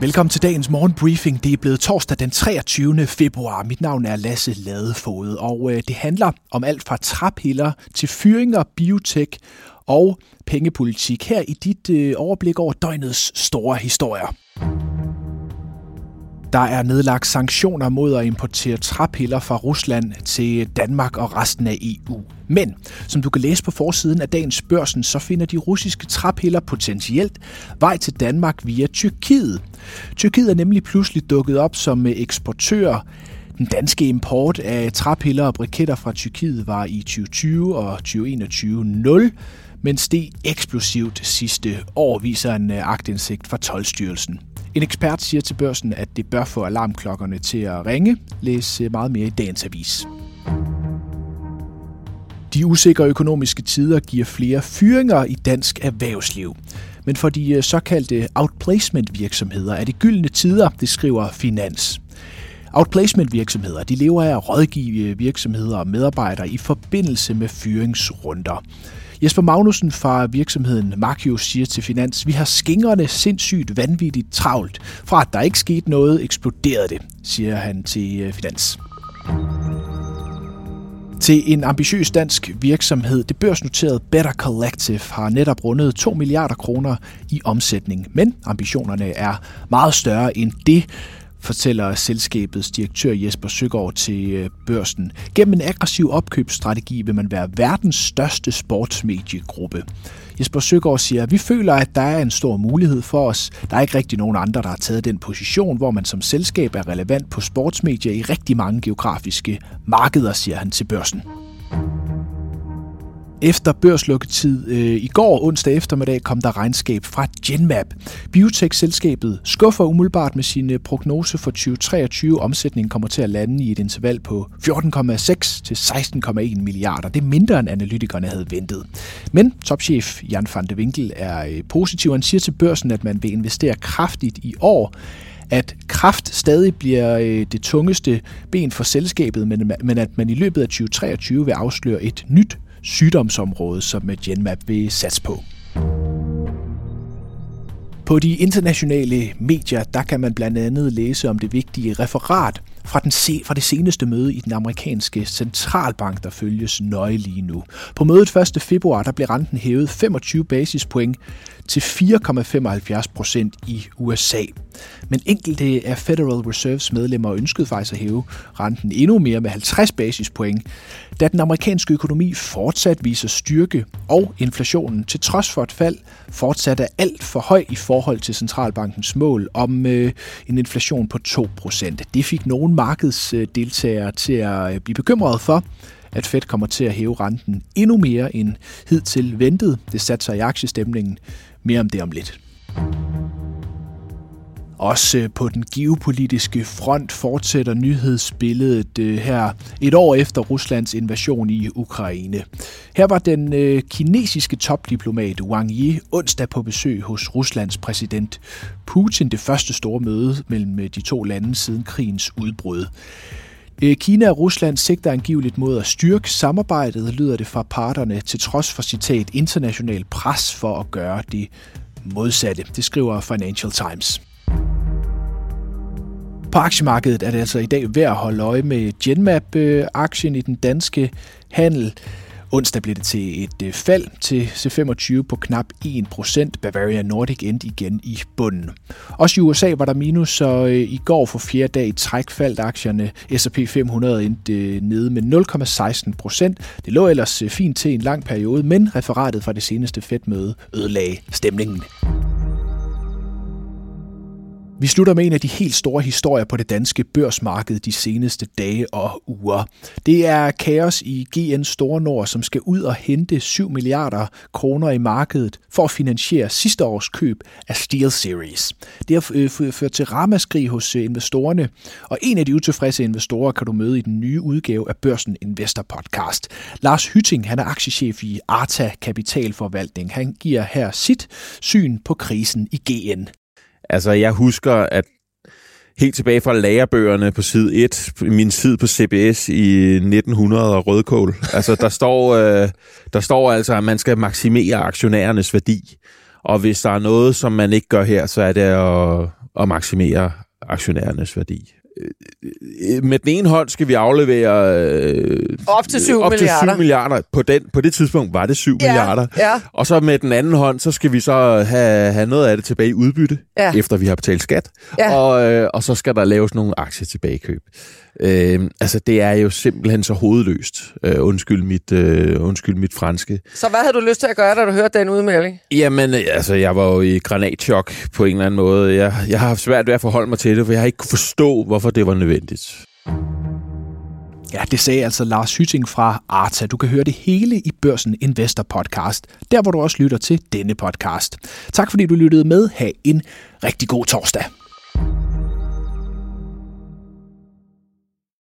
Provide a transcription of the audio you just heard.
Velkommen til dagens morgenbriefing. Det er blevet torsdag den 23. februar. Mit navn er Lasse Ladefod, og øh, det handler om alt fra traphiller til fyringer, biotek og pengepolitik. Her i dit øh, overblik over døgnets store historier. Der er nedlagt sanktioner mod at importere træpiller fra Rusland til Danmark og resten af EU. Men, som du kan læse på forsiden af dagens børsen, så finder de russiske træpiller potentielt vej til Danmark via Tyrkiet. Tyrkiet er nemlig pludselig dukket op som eksportør den danske import af træpiller og briketter fra Tyrkiet var i 2020 og 2021 0, men steg eksplosivt sidste år, viser en agtindsigt fra Tolstyrelsen. En ekspert siger til børsen, at det bør få alarmklokkerne til at ringe. Læs øh, meget mere i dagens avis. De usikre økonomiske tider giver flere fyringer i dansk erhvervsliv. Men for de øh, såkaldte outplacement virksomheder er det gyldne tider, det skriver Finans. Outplacement virksomheder de lever af at rådgive øh, virksomheder og medarbejdere i forbindelse med fyringsrunder. Jesper Magnussen fra virksomheden Markius siger til Finans, vi har skingerne sindssygt vanvittigt travlt. Fra at der ikke skete noget, eksploderede det, siger han til øh, Finans. Til en ambitiøs dansk virksomhed, det børsnoterede Better Collective, har netop rundet 2 milliarder kroner i omsætning. Men ambitionerne er meget større end det, fortæller selskabets direktør Jesper Søgaard til øh, børsen. Gennem en aggressiv opkøbsstrategi vil man være verdens største sportsmediegruppe. Jesper Søgaard siger, at vi føler, at der er en stor mulighed for os. Der er ikke rigtig nogen andre, der har taget den position, hvor man som selskab er relevant på sportsmedier i rigtig mange geografiske markeder, siger han til børsen. Efter børslukketid øh, i går onsdag eftermiddag kom der regnskab fra Genmap. Biotech-selskabet skuffer umiddelbart med sin øh, prognose for 2023. Omsætningen kommer til at lande i et interval på 14,6 til 16,1 milliarder. Det er mindre end analytikerne havde ventet. Men topchef Jan van de Winkel er øh, positiv. Han siger til børsen, at man vil investere kraftigt i år at kraft stadig bliver øh, det tungeste ben for selskabet, men at man i løbet af 2023 vil afsløre et nyt sygdomsområde, som Genmap vil satse på. På de internationale medier, der kan man blandt andet læse om det vigtige referat fra, den se, fra det seneste møde i den amerikanske centralbank, der følges nøje lige nu. På mødet 1. februar, der blev renten hævet 25 basispoint til 4,75 procent i USA. Men enkelte af Federal Reserves medlemmer ønskede faktisk at hæve renten endnu mere med 50 basispoint, da den amerikanske økonomi fortsat viser styrke, og inflationen til trods for et fald fortsat er alt for høj i forhold til centralbankens mål om øh, en inflation på 2%. Det fik nogle markedsdeltagere til at øh, blive bekymrede for, at Fed kommer til at hæve renten endnu mere end hidtil ventet. Det satte sig i aktiestemningen. Mere om det om lidt. Også øh, på den geopolitiske front fortsætter nyhedsbilledet øh, her et år efter Ruslands invasion i Ukraine. Her var den øh, kinesiske topdiplomat Wang Yi onsdag på besøg hos Ruslands præsident Putin, det første store møde mellem de to lande siden krigens udbrud. Kina og Rusland sigter angiveligt mod at styrke samarbejdet, lyder det fra parterne, til trods for citat international pres for at gøre det modsatte. Det skriver Financial Times. På aktiemarkedet er det altså i dag værd at holde øje med Genmap-aktien i den danske handel. Onsdag blev det til et øh, fald til C25 på knap 1%. Bavaria Nordic endte igen i bunden. Også i USA var der minus, så øh, i går for fjerde dag i træk faldt aktierne. S&P 500 endte øh, nede med 0,16%. Det lå ellers fint til en lang periode, men referatet fra det seneste Fed-møde ødelagde stemningen. Vi slutter med en af de helt store historier på det danske børsmarked de seneste dage og uger. Det er kaos i GN Store Nord, som skal ud og hente 7 milliarder kroner i markedet for at finansiere sidste års køb af Steel Series. Det har øh, ført til ramaskrig hos øh, investorerne, og en af de utilfredse investorer kan du møde i den nye udgave af Børsen Investor Podcast. Lars Hytting, han er aktiechef i Arta Kapitalforvaltning. Han giver her sit syn på krisen i GN. Altså, jeg husker, at helt tilbage fra lærebøgerne på side 1, min tid på CBS i 1900 og rødkål. Altså, der står, øh, der står altså, at man skal maksimere aktionærernes værdi. Og hvis der er noget, som man ikke gør her, så er det at, at maksimere aktionærernes værdi. Øh, med den ene hånd skal vi aflevere øh, op til 7 op milliarder. Til 7 milliarder. På, den, på det tidspunkt var det 7 Ja, milliarder. ja. Og så med den anden hånd, så skal vi så have, have noget af det tilbage i udbytte, Ja. efter vi har betalt skat. Ja. Og, øh, og så skal der laves nogle aktier tilbagekøb. Øh, altså, det er jo simpelthen så hovedløst. Øh, undskyld, mit, øh, undskyld mit franske. Så hvad havde du lyst til at gøre, da du hørte den udmelding? Jamen, øh, altså, jeg var jo i granatchok på en eller anden måde. Jeg, jeg har haft svært ved at forholde mig til det, for jeg har ikke kunne forstå, hvorfor det var nødvendigt. Ja, det sagde altså Lars Hytting fra Arta. Du kan høre det hele i Børsen Investor Podcast, der hvor du også lytter til denne podcast. Tak fordi du lyttede med. Ha' en rigtig god torsdag.